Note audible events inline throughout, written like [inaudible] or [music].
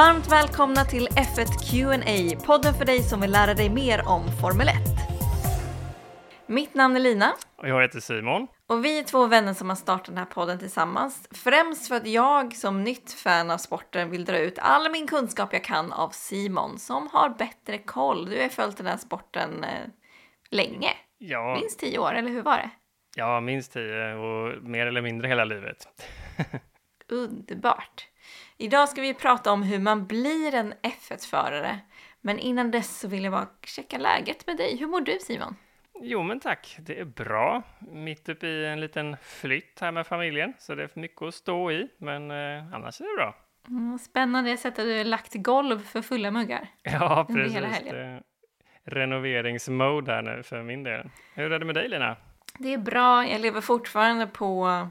Varmt välkomna till F1 Q&A, podden för dig som vill lära dig mer om Formel 1. Mitt namn är Lina. Och jag heter Simon. Och vi är två vänner som har startat den här podden tillsammans. Främst för att jag som nytt fan av sporten vill dra ut all min kunskap jag kan av Simon som har bättre koll. Du har följt den här sporten eh, länge. Ja. Minst tio år, eller hur var det? Ja, minst tio och mer eller mindre hela livet. [laughs] Underbart. Idag ska vi prata om hur man blir en F1-förare. Men innan dess så vill jag bara checka läget med dig. Hur mår du Simon? Jo, men tack. Det är bra. Mitt uppe i en liten flytt här med familjen, så det är mycket att stå i, men eh, annars är det bra. Mm, spännande. Jag sett att du har lagt golv för fulla muggar. Ja, precis. hela helgen. Renoveringsmode här nu för min del. Hur är det med dig, Lina? Det är bra. Jag lever fortfarande på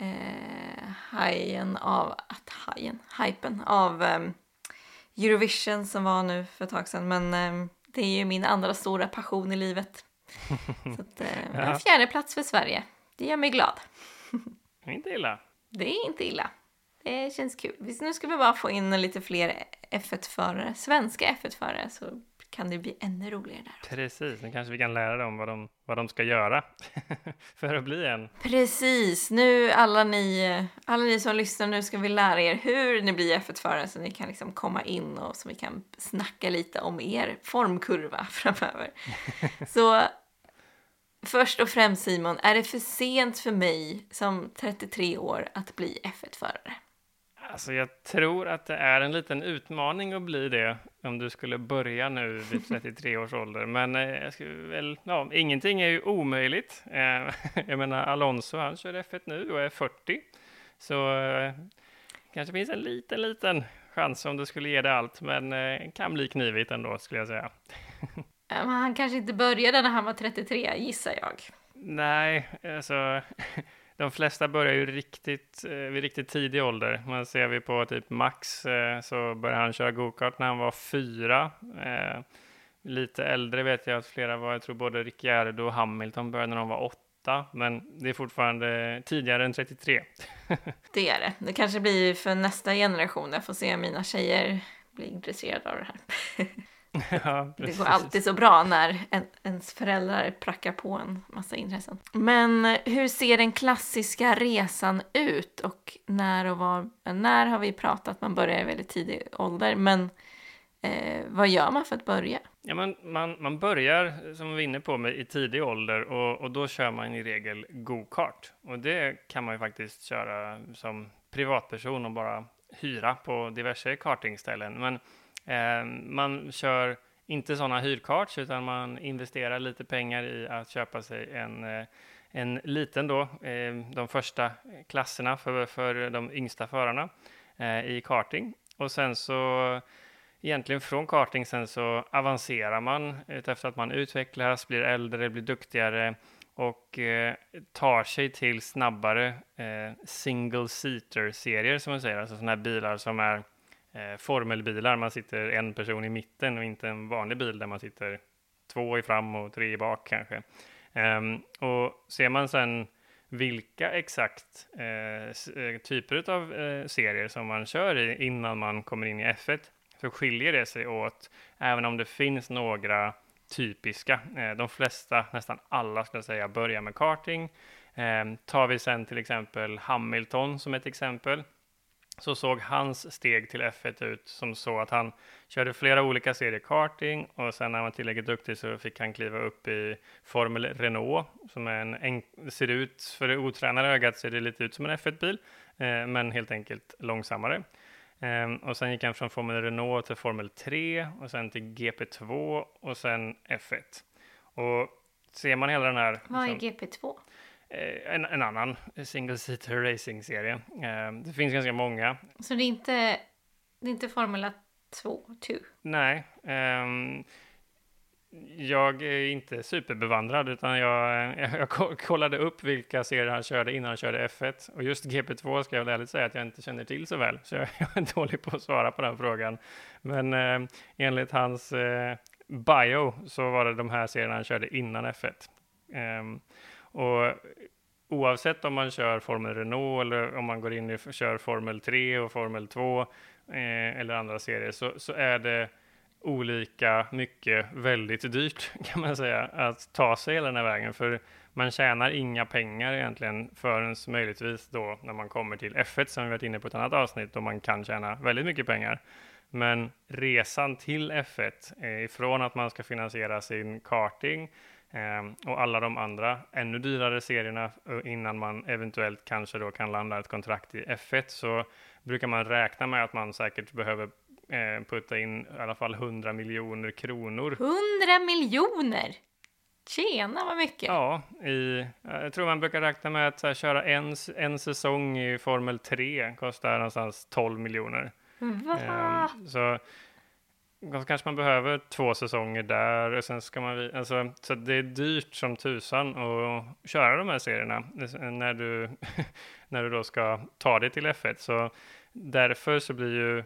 eh, hajen av, att hajen, hypen av ehm, Eurovision som var nu för ett tag sedan. Men ehm, det är ju min andra stora passion i livet. [laughs] Så att, eh, en fjärde plats för Sverige. Det gör mig glad. Inte illa. Det är inte illa. Det känns kul. Visst, Nu ska vi bara få in lite fler F1-förare, svenska F1-förare, så kan det bli ännu roligare där. Precis, nu kanske vi kan lära dem vad de, vad de ska göra [laughs] för att bli en. Precis, nu alla ni, alla ni som lyssnar, nu ska vi lära er hur ni blir F1-förare så ni kan liksom komma in och så vi kan snacka lite om er formkurva [laughs] framöver. [laughs] Så först och främst Simon, är det för sent för mig som 33 år att bli F1-förare? Alltså jag tror att det är en liten utmaning att bli det om du skulle börja nu vid 33 års ålder. Men eh, jag skulle väl, ja, ingenting är ju omöjligt. Eh, [laughs] jag menar Alonso, han kör F1 nu och är 40. Så eh, kanske finns en liten, liten chans om du skulle ge det allt. Men kan bli knivigt ändå skulle jag säga. [laughs] Men han kanske inte började när han var 33, gissar jag. Nej, alltså [laughs] de flesta börjar ju riktigt, eh, vid riktigt tidig ålder. Man ser vi på typ Max eh, så började han köra gokart när han var fyra. Eh, lite äldre vet jag att flera var, jag tror både Ricciardo och Hamilton började när de var åtta, men det är fortfarande tidigare än 33. [laughs] Det är det. Det kanske blir för nästa generation. Jag får se om mina tjejer blir intresserade av det här. [laughs] [laughs] ja, Det går alltid så bra när en, ens föräldrar prackar på en massa intressen. Men hur ser den klassiska resan ut och när och var? När har vi pratat att man börjar i väldigt tidig ålder, men eh, vad gör man för att börja? Ja, men man, man börjar, som vi var inne på, med, i tidig ålder och, och då kör man i regel go-kart. Och det kan man ju faktiskt köra som privatperson och bara hyra på diverse kartingställen. Men Eh, man kör inte sådana hyrkarts utan man investerar lite pengar i att köpa sig en, eh, en liten då, eh, de första klasserna för, för de yngsta förarna eh, i karting. Och sen så egentligen från karting sen så avancerar man efter att man utvecklas, blir äldre, blir duktigare och eh, tar sig till snabbare eh, single seater serier som man säger, alltså sådana här bilar som är eh, formelbilar. Man sitter en person i mitten och inte en vanlig bil där man sitter två i fram och tre i bak kanske. Um, och ser man sen vilka exakt eh, eh, typer av eh, serier som man kör i innan man kommer in i F1 så skiljer det sig åt, även om det finns några typiska. Eh, de flesta, nästan alla skulle jag säga, börjar med karting. Eh, tar vi sen till exempel Hamilton som ett exempel, så såg hans steg till F1 ut som så att han körde flera olika serier karting och sen när han var tillräckligt duktig så fick han kliva upp i Formel Renault som är en, en ser ut, för det otränade ögat ser det lite ut som en F1-bil, eh, men helt enkelt långsammare. Ehm, och sen gick han från Formel Renault till Formel 3 och sen till GP2 och sen F1. Och ser man hela den här... Vad är liksom, GP2? Eh, en, en annan single seater racing-serie. Ehm, det finns ganska många. Så det är inte, det är inte Formula 2, 2? Nej, ehm, jag är inte superbevandrad utan jag, jag, jag ko- kollade upp vilka serier han körde innan han körde F1 och just GP2 ska jag väl ärligt säga att jag inte känner till så väl så jag, är [laughs] dålig på att svara på den frågan. Men eh, enligt hans eh, bio så var det de här serierna han körde innan F1. Ehm, och oavsett om man kör Formel Renault eller om man går in och kör Formel 3 och Formel 2 eh, eller andra serier så, så är det olika mycket väldigt dyrt [laughs] kan man säga att ta sig hela den här vägen. För man tjänar inga pengar egentligen förrän möjligtvis då när man kommer till F1 som vi varit inne på ett annat avsnitt då man kan tjäna väldigt mycket pengar. Men resan till F1 eh, ifrån att man ska finansiera sin karting och alla de andra ännu dyrare serierna eh, innan man eventuellt kanske då kan landa ett kontrakt i F1 så brukar man räkna med att man säkert behöver eh, putta in i alla fall 100 miljoner kronor. 100 miljoner! Tjena vad mycket! Ja, i, jag tror man brukar räkna med att här, köra en, en säsong i Formel 3 kostar någonstans 12 miljoner. Va? Eh, så Alltså, kanske man behöver två säsonger där och sen ska man, alltså, så det är dyrt som tusan att köra de här serierna alltså, när du, [laughs] när du då ska ta dig till F1. Så därför så blir ju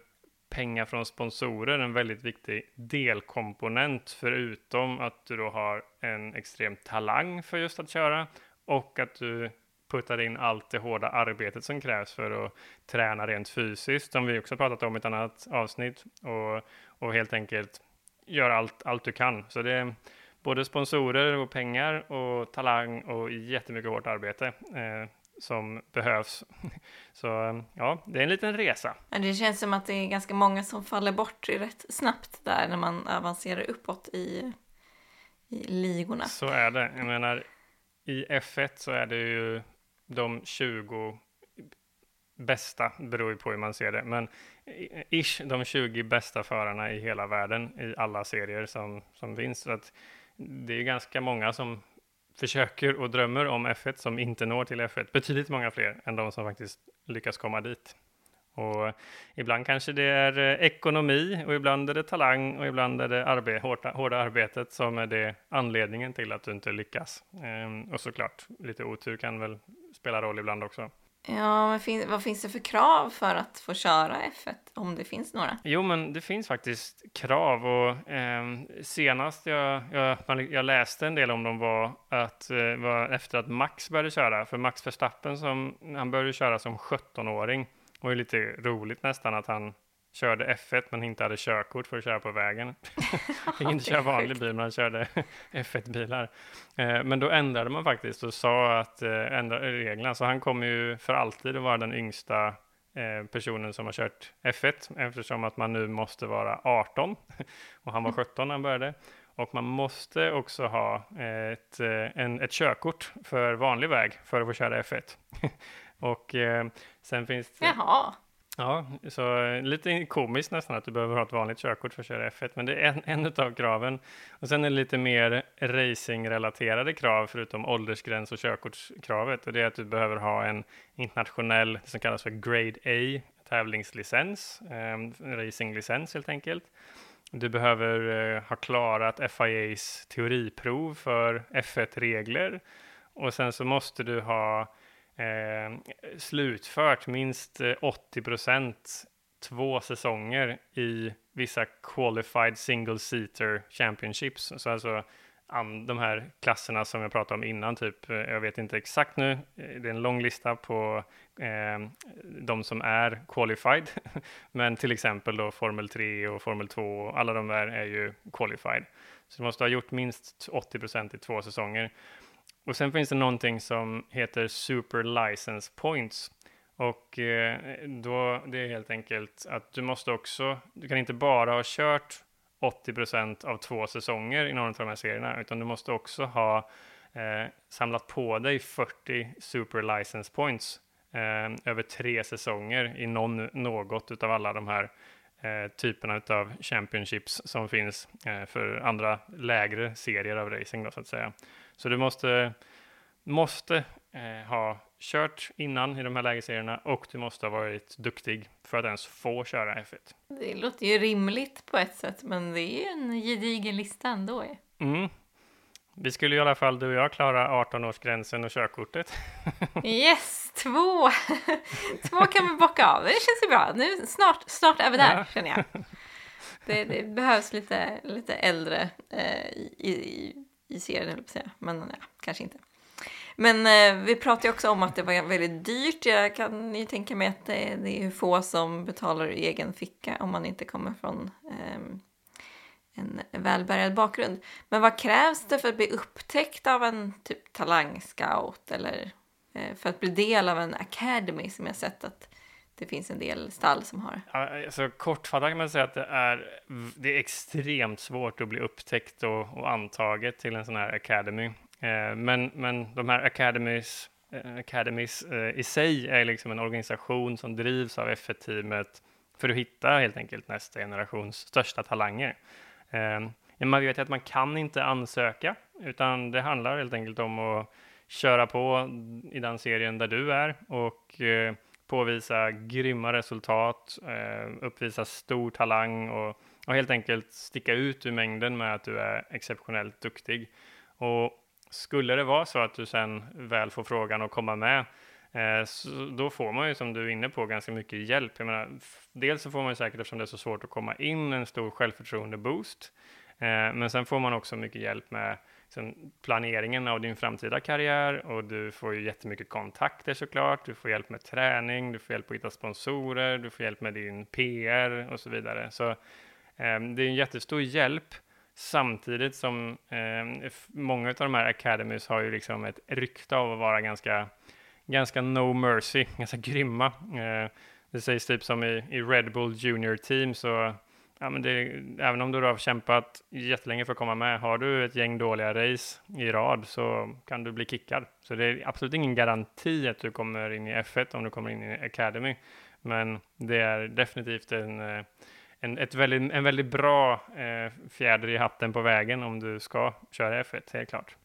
pengar från sponsorer en väldigt viktig delkomponent förutom att du då har en extrem talang för just att köra och att du puttar in allt det hårda arbetet som krävs för att träna rent fysiskt, som vi också pratat om i ett annat avsnitt, och, och helt enkelt göra allt, allt du kan. Så det är både sponsorer och pengar och talang och jättemycket hårt arbete eh, som behövs. [laughs] Så ja, det är en liten resa. Det känns som att det är ganska många som faller bort rätt snabbt där när man avancerar uppåt i, i ligorna. Så är det. Jag menar, i F1 så är det ju de 20 bästa, beror ju på hur man ser det, men ish de 20 bästa förarna i hela världen i alla serier som, som finns. Så att det är ganska många som försöker och drömmer om F1 som inte når till F1. Betydligt många fler än de som faktiskt lyckas komma dit. Och ibland kanske det är eh, ekonomi och ibland är det talang och ibland är det arbe hårda, hårda arbetet som är det anledningen till att du inte lyckas. Ehm, och såklart, lite otur kan väl spela roll ibland också. Ja, men fin vad finns det för krav för att få köra F1, om det finns några? Jo, men det finns faktiskt krav och eh, senast jag, jag, jag, läste en del om dem var att eh, var efter att Max började köra, för Max Verstappen som han började köra som 17-åring var ju lite roligt nästan att han körde F1 men inte hade körkort för att köra på vägen. [laughs] Fick inte köra vanlig bil, men han körde [laughs] F1-bilar. Eh, men då ändrade man faktiskt och sa att eh, ändra reglerna, så han kommer ju för alltid att vara den yngsta eh, personen som har kört F1 eftersom att man nu måste vara 18 [laughs] och han var 17 mm. när han började. Och man måste också ha ett, en, ett körkort för vanlig väg för att få köra F1. och sen finns det... Jaha. Ja, så eh, lite komiskt nästan att du behöver ha ett vanligt körkort för att köra F1, men det är en, en av kraven. Och sen är det lite mer racingrelaterade krav, förutom åldersgräns och körkortskravet, och det är att du behöver ha en internationell, det som kallas för Grade A, tävlingslicens, eh, racinglicens helt enkelt. Du behöver eh, ha klarat FIAs teoriprov för F1-regler, och sen så måste du ha eh, slutfört minst eh, 80 procent två säsonger i vissa qualified single seater championships. Så alltså de här klasserna som jag pratade om innan, typ, eh, jag vet inte exakt nu, eh, det är en lång lista på eh, de som är qualified, [laughs] men till exempel då Formel 3 och Formel 2, och alla de där är ju qualified. Så du måste ha gjort minst 80 procent i två säsonger. Och sen finns det någonting som heter Super License Points. Och eh, då, det är helt enkelt att du måste också, du kan inte bara ha kört 80% av två säsonger i någon av de här serierna, utan du måste också ha eh, samlat på dig 40 Super License Points eh, över tre säsonger i någon, något av alla de här eh, typerna av championships som finns eh, för andra lägre serier av racing då, så att säga. Så du måste, måste eh, ha kört innan i de här lägerserierna och du måste ha varit duktig för att ens få köra F1. Det låter ju rimligt på ett sätt, men det är ju en gedigen lista ändå. Mm. Vi skulle i alla fall, du och jag, klara 18-årsgränsen och körkortet. [laughs] yes, två! [laughs] två kan vi bocka av. Det känns ju bra. Nu snart, snart är vi där, ja. känner jag. Det, det, behövs lite, lite äldre eh, i, i, i serien, höll på säga. Men ja, kanske inte. Men eh, vi pratade också om att det var väldigt dyrt. Jag kan ju tänka mig att det, det är få som betalar i egen ficka om man inte kommer från eh, en välbärgad bakgrund. Men vad krävs det för att bli upptäckt av en typ talangscout eller Eh, för att bli del av en academy som jag sett att det finns en del stall som har. Alltså, kortfattat kan man säga att det är, det är extremt svårt att bli upptäckt och, och antaget till en sån här academy. Eh, men, men de här academies, eh, academies eh, i sig är liksom en organisation som drivs av F1-teamet för att hitta helt enkelt nästa generations största talanger. Eh, man vet ju att man kan inte ansöka, utan det handlar helt enkelt om att köra på i den serien där du är och eh, påvisa grymma resultat, eh, uppvisa stor talang och, och, helt enkelt sticka ut ur mängden med att du är exceptionellt duktig. Och skulle det vara så att du sen väl får frågan att komma med, eh, så då får man ju som du är inne på ganska mycket hjälp. Jag menar, dels så får man ju säkert, eftersom det är så svårt att komma in, en stor självförtroende-boost. Eh, men sen får man också mycket hjälp med liksom, planeringen av din framtida karriär och du får ju jättemycket kontakter såklart. Du får hjälp med träning, du får hjälp att hitta sponsorer, du får hjälp med din PR och så vidare. Så eh, det är en jättestor hjälp samtidigt som eh, många av de här academies har ju liksom ett rykte av att vara ganska, ganska no mercy, [laughs] ganska grymma. Eh, det sägs typ som i, i Red Bull Junior Team så ja, men det, även om du har kämpat jättelänge för att komma med, har du ett gäng dåliga race i rad så kan du bli kickad. Så det är absolut ingen garanti att du kommer in i F1 om du kommer in i Academy. Men det är definitivt en, eh, en, ett väldigt, en väldigt bra eh, fjäder i hatten på vägen om du ska köra F1, helt klart.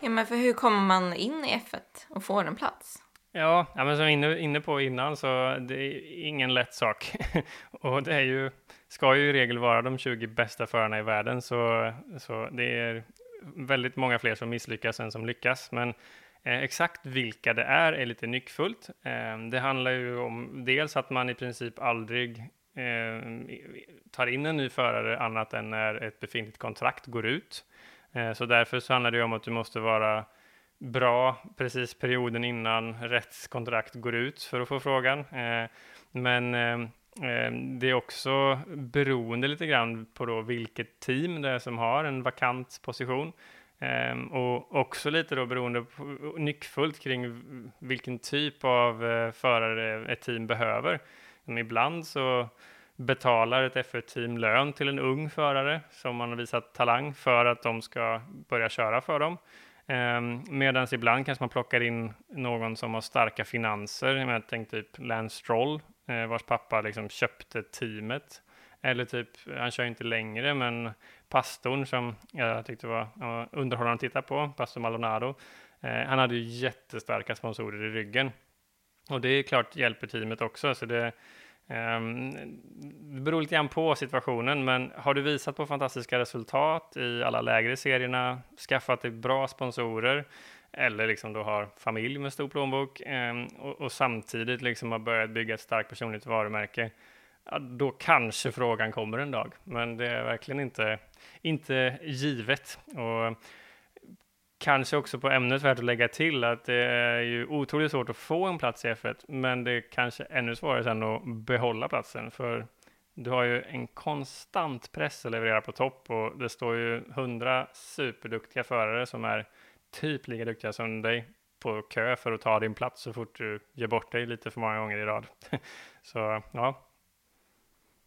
Ja, men för hur kommer man in i F1 och får en plats? Ja, ja men som vi var inne på innan så det är ingen lätt sak. [laughs] och det är ju, ska ju i regel vara de 20 bästa förarna i världen så, så det är väldigt många fler som misslyckas än som lyckas. Men eh, exakt vilka det är är lite nyckfullt. Eh, det handlar ju om dels att man i princip aldrig eh, tar in en ny förare annat än när ett befintligt kontrakt går ut. Eh, så därför så handlar det om att du måste vara bra precis perioden innan rättskontrakt går ut för att få frågan. Eh, men eh, eh, det är också beroende lite grann på då vilket team det är som har en vakant position. och också lite då beroende på, nyckfullt kring vilken typ av förare ett team behöver. ibland så betalar ett F1-team lön till en ung förare som man har visat talang för att de ska börja köra för dem. Ehm, Medan ibland kanske man plockar in någon som har starka finanser. Jag tänkte typ Lance Stroll, eh, vars pappa liksom köpte teamet. Eller typ, han kör inte längre, men pastorn som jag tyckte var underhållande att titta på, pastor Maldonado, eh, han hade ju jättestarka sponsorer i ryggen. Och det är klart hjälper teamet också, så det, Ehm, det beror lite grann på situationen, men har du visat på fantastiska resultat i alla lägre serierna, skaffat dig bra sponsorer, eller liksom då har familj med stor plånbok ehm, och, och, samtidigt liksom har börjat bygga ett starkt personligt varumärke, ja, då kanske frågan kommer en dag. Men det är verkligen inte, inte givet. Och Kanske också på ämnet värt att lägga till att det är ju otroligt svårt att få en plats i F1, men det är kanske ännu svårare sen att behålla platsen, för du har ju en konstant press att leverera på topp och det står ju hundra superduktiga förare som är typ lika duktiga som dig på kö för att ta din plats så fort du ger bort dig lite för många gånger i rad. [laughs] Så ja,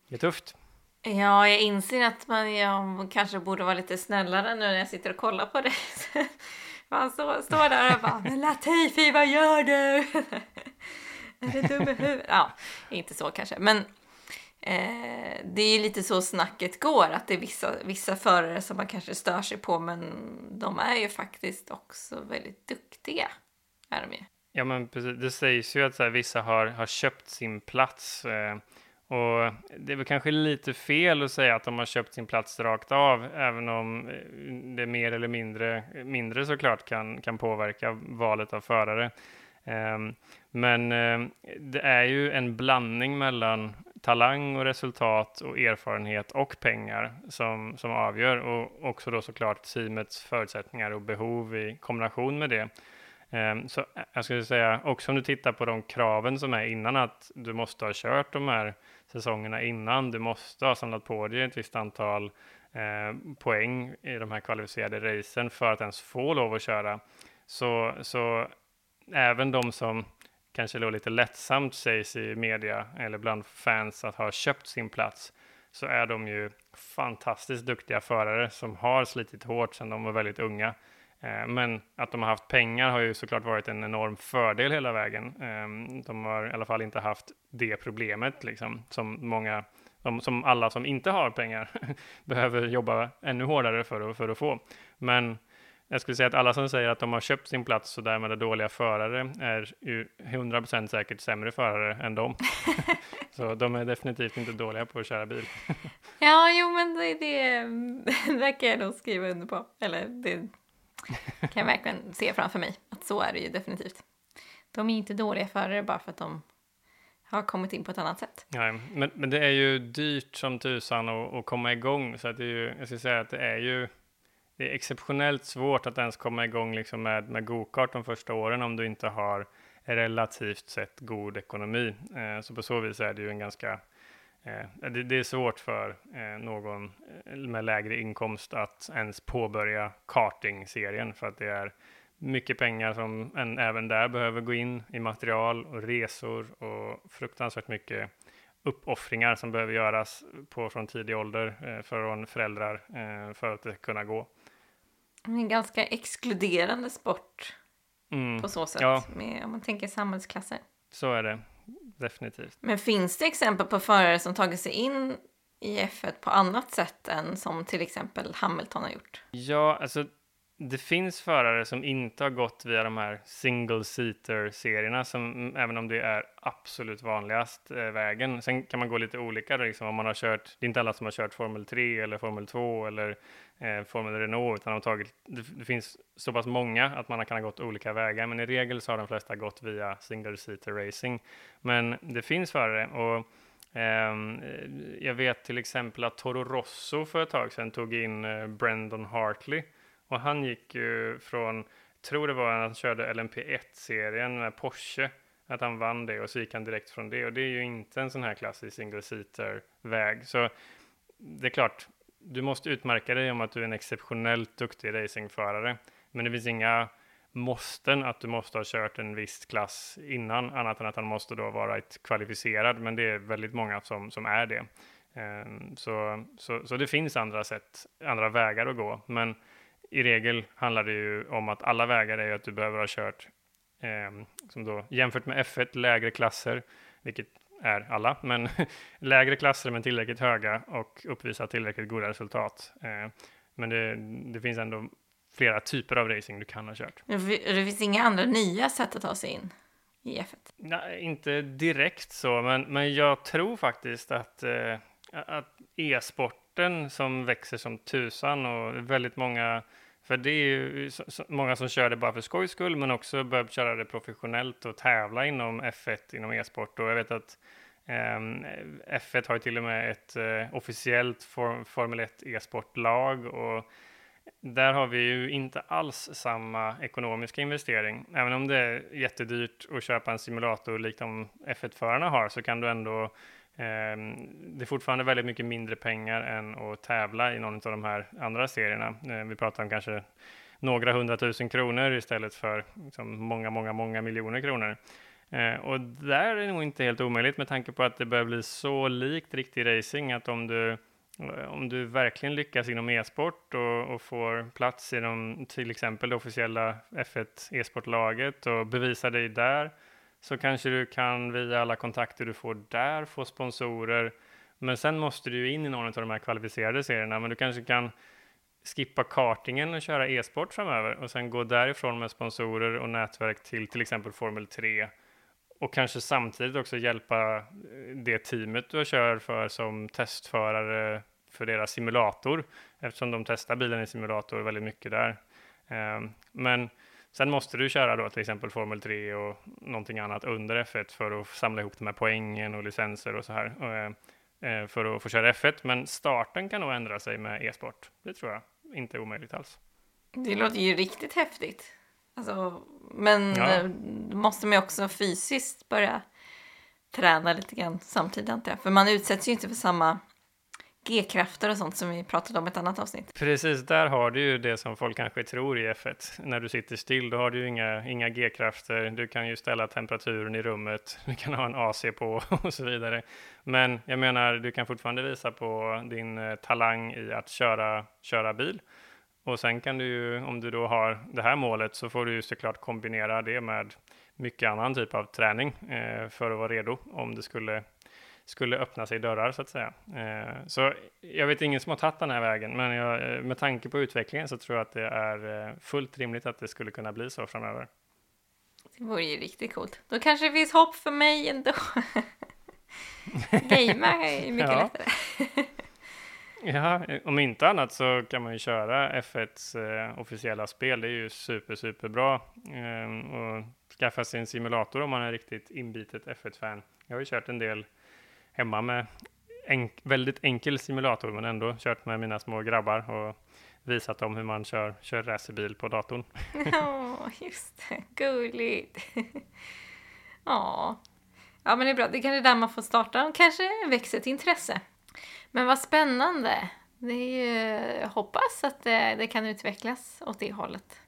det är tufft. Ja, jag inser att man jag kanske borde vara lite snällare nu när jag sitter och kollar på det. [laughs] Man står, står där och bara Men Latifi, vad gör du? [laughs] är du dum i huvudet? Ja, inte så kanske. Men eh, det är ju lite så snacket går. Att det är vissa, vissa förare som man kanske stör sig på. Men de är ju faktiskt också väldigt duktiga. Är de ju. Ja, men precis. Det sägs ju att så här, vissa har, har köpt sin plats. Eh och det är väl kanske lite fel att säga att de har köpt sin plats rakt av, även om eh, det mer eller mindre, mindre såklart kan, kan påverka valet av förare. Ehm, men eh, det är ju en blandning mellan talang och resultat och erfarenhet och pengar som, som avgör och också då såklart teamets förutsättningar och behov i kombination med det. Ehm, så jag skulle säga, också om du tittar på de kraven som är innan att du måste ha kört de här säsongerna innan, du måste ha samlat på dig ett visst antal eh, poäng i de här kvalificerade racen för att ens få lov att köra. Så, så även de som kanske då lite lättsamt sägs i media eller bland fans att ha köpt sin plats så är de ju fantastiskt duktiga förare som har slitit hårt sedan de var väldigt unga. Eh, men att de har haft pengar har ju såklart varit en enorm fördel hela vägen. Ehm, de har i alla fall inte haft det problemet liksom, som många, som alla som inte har pengar [laughs] behöver jobba ännu hårdare för att, för att få. Men jag skulle säga att alla som säger att de har köpt sin plats och därmed är dåliga förare är ju 100% säkert sämre förare än dem. [laughs] så de är definitivt inte dåliga på att köra bil. [laughs] ja, jo men det, det, det kan jag nog skriva under på. Eller det kan jag verkligen se framför mig. Att så är det ju definitivt. De är inte dåliga förare bara för att de har kommit in på ett annat sätt. Nej, men, men det är ju dyrt som tusan att, att komma igång. Så att det är ju, jag ska säga att det är ju det är exceptionellt svårt att ens komma igång liksom med, med gokart de första åren om du inte har relativt sett god ekonomi. Eh, så på så vis är det ju en ganska det, det, är svårt för eh, någon eh, med lägre inkomst att ens påbörja karting-serien för att det är mycket pengar som en, även där behöver gå in i material och resor och fruktansvärt mycket uppoffringar som behöver göras på från tidig ålder eh, från föräldrar eh, för att det ska kunna gå. En ganska exkluderande sport mm. på så sätt, ja. med, om man tänker samhällsklasser. Så är det definitivt. Men finns det exempel på förare som tagit sig in i F1 på annat sätt än som till exempel Hamilton har gjort? Ja, alltså det finns förare som inte har gått via de här single seater serierna, som, mm, även om det är absolut vanligast eh, vägen. Sen kan man gå lite olika, liksom, om man har kört, det är inte alla som har kört Formel 3 eller Formel 2 eller eh, Formel Renault, utan de har tagit, det, det, finns så pass många att man kan ha gått olika vägar, men i regel så har de flesta gått via single seater racing. Men det finns förare och ehm, eh, jag vet till exempel att Toro Rosso för ett tag sedan tog in eh, Hartley och han gick ju från, tror det var när han körde LMP1-serien med Porsche, att han vann det och så gick han direkt från det. Och det är ju inte en sån här klassisk single seater-väg. Så det är klart, du måste utmärka dig om att du är en exceptionellt duktig racingförare. Men det finns inga måsten att du måste ha kört en viss klass innan, annat än att han måste då vara ett kvalificerad, men det är väldigt många som, som är det. Ehm, så, så, så det finns andra sätt, andra vägar att gå, men i regel handlar det ju om att alla vägar är ju att du behöver ha kört eh, som då jämfört med F1 lägre klasser, vilket är alla, men [laughs] lägre klasser men tillräckligt höga och uppvisa tillräckligt goda resultat. Eh, men det, det, finns ändå flera typer av racing du kan ha kört. Det finns inga andra nya sätt att ta sig in i F1? Nej, inte direkt så, men, men jag tror faktiskt att, eh, att e-sporten som växer som tusan och väldigt många för det är ju många som kör det bara för skojs skull, men också börjar köra det professionellt och tävla inom F1, inom e-sport. Och jag vet att eh, F1 har ju till och med ett eh, officiellt form, Formel 1 e-sportlag och där har vi ju inte alls samma ekonomiska investering. Även om det är jättedyrt att köpa en simulator likt de F1-förarna har så kan du ändå Ehm, det är fortfarande väldigt mycket mindre pengar än att tävla i någon av de här andra serierna. Ehm, vi pratar om kanske några hundratusen kronor istället för liksom många, många, många miljoner kronor. Ehm, och där är det nog inte helt omöjligt med tanke på att det börjar bli så likt riktig racing att om du eh, om du verkligen lyckas inom e-sport och, och, får plats i de, till exempel det officiella F1 e-sportlaget och bevisar dig där så kanske du kan via alla kontakter du får där få sponsorer. Men sen måste du in i någon av de här kvalificerade serierna. Men du kanske kan skippa kartingen och köra e-sport framöver och sen gå därifrån med sponsorer och nätverk till till exempel Formel 3 och kanske samtidigt också hjälpa eh, det teamet du kör för som testförare för deras simulator eftersom de testar bilen i simulator väldigt mycket där. Ehm, men Sen måste du köra då till exempel Formel 3 och någonting annat under F1 för att samla ihop de här poängen och licenser och så här. Och, eh, för att få köra F1, men starten kan nog ändra sig med e-sport. Det tror jag inte är omöjligt alls. Det låter ju riktigt häftigt. Alltså, men Ja. eh, då måste man ju också fysiskt börja träna lite grann samtidigt antar jag. För man utsätts ju inte för samma G-krafter och sånt som vi pratade om i ett annat avsnitt. Precis, där har du ju det som folk kanske tror i F1. När du sitter still, då har du ju inga, inga G-krafter. Du kan ju ställa temperaturen i rummet, [laughs] du kan ha en AC på [laughs] och så vidare. Men jag menar, du kan fortfarande visa på din eh, talang i att köra, köra bil. Och sen kan du ju, om du då har det här målet, så får du ju såklart kombinera det med mycket annan typ av träning eh, för att vara redo om det skulle skulle öppna sig dörrar så att säga. Eh, så jag vet ingen som har tagit den här vägen, men jag, eh, med tanke på utvecklingen så tror jag att det är eh, fullt rimligt att det skulle kunna bli så framöver. Det vore ju riktigt coolt. Då kanske det finns hopp för mig ändå. [laughs] Gamea är mycket Ja. lättare. Ja, om inte annat så kan man ju köra F1s eh, officiella spel. Det är ju super, superbra. Eh, och skaffa sig en simulator om man är riktigt inbitet F1-fan. Jag har ju kört en del hemma med enk väldigt enkel simulator, men ändå kört med mina små grabbar och visat dem hur man kör, kör racerbil på datorn. [laughs] Ja, just det. Gulligt. [laughs] Ja. Ja, men det är bra. Det kanske är där man får starta och kanske växer ett intresse. Men vad spännande. Det är ju, jag hoppas att det, det kan utvecklas åt det hållet.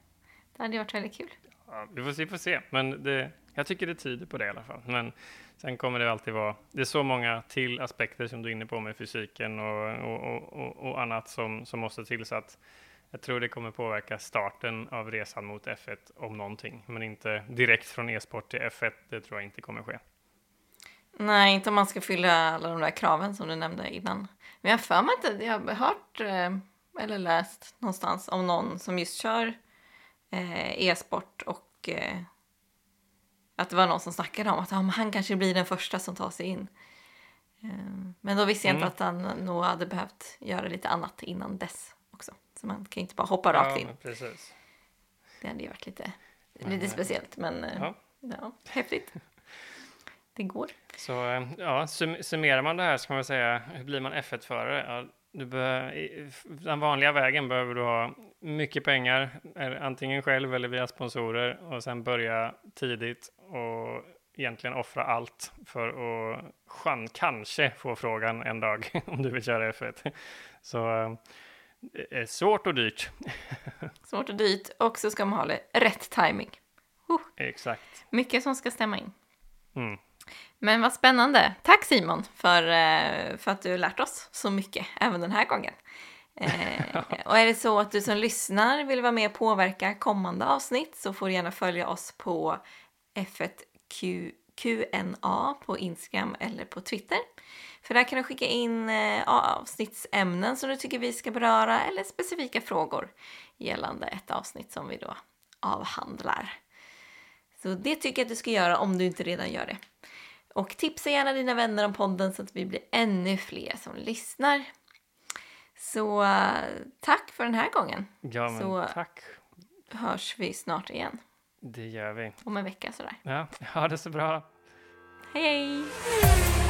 Det hade varit väldigt kul. Ja, vi får se, får se. Men det, jag tycker det tyder på det i alla fall. Men sen kommer det alltid vara, det är så många till aspekter som du är inne på med fysiken och, och, och, och, annat som, som måste till så att jag tror det kommer påverka starten av resan mot F1 om någonting, men inte direkt från e-sport till F1. Det tror jag inte kommer ske. Nej, inte om man ska fylla alla de där kraven som du nämnde innan. Men jag har för mig inte, jag har hört eh, eller läst någonstans om någon som just kör eh, e-sport och eh, att det var någon som snackade om att ja, men han kanske blir den första som tar sig in. Eh, Men då visste jag Mm. inte att han nog hade behövt göra lite annat innan dess också. Så man kan inte bara hoppa rakt in. precis. Det hade ju varit lite, lite eh, speciellt, men eh, Ja. ja, häftigt. Det går. Så eh, ja, sum summerar man det här så kan man säga, hur blir man F1-förare? Ja, du bör, den vanliga vägen behöver du ha mycket pengar, antingen själv eller via sponsorer, och sen börja tidigt och egentligen offra allt för att chan, kanske få frågan en dag [laughs] om du vill köra F1. Så eh, det är svårt och dyrt. [laughs] Svårt och dyrt och så ska man ha det rätt timing. Exakt. Mycket som ska stämma in. Mm. Men vad spännande. Tack Simon för, eh, för att du har lärt oss så mycket även den här gången. Eh, [laughs] och är det så att du som lyssnar vill vara med och påverka kommande avsnitt så får du gärna följa oss på F1Q QNA på Instagram eller på Twitter. För där kan du skicka in eh, avsnittsämnen som du tycker vi ska beröra eller specifika frågor gällande ett avsnitt som vi då avhandlar. Så det tycker jag att du ska göra om du inte redan gör det. Och tipsa gärna dina vänner om podden så att vi blir ännu fler som lyssnar. Så eh, tack för den här gången. Ja, men Så- tack. Hörs vi snart igen. Det gör vi. Om en vecka sådär. Ja, [laughs] ha det så bra. Hej hej!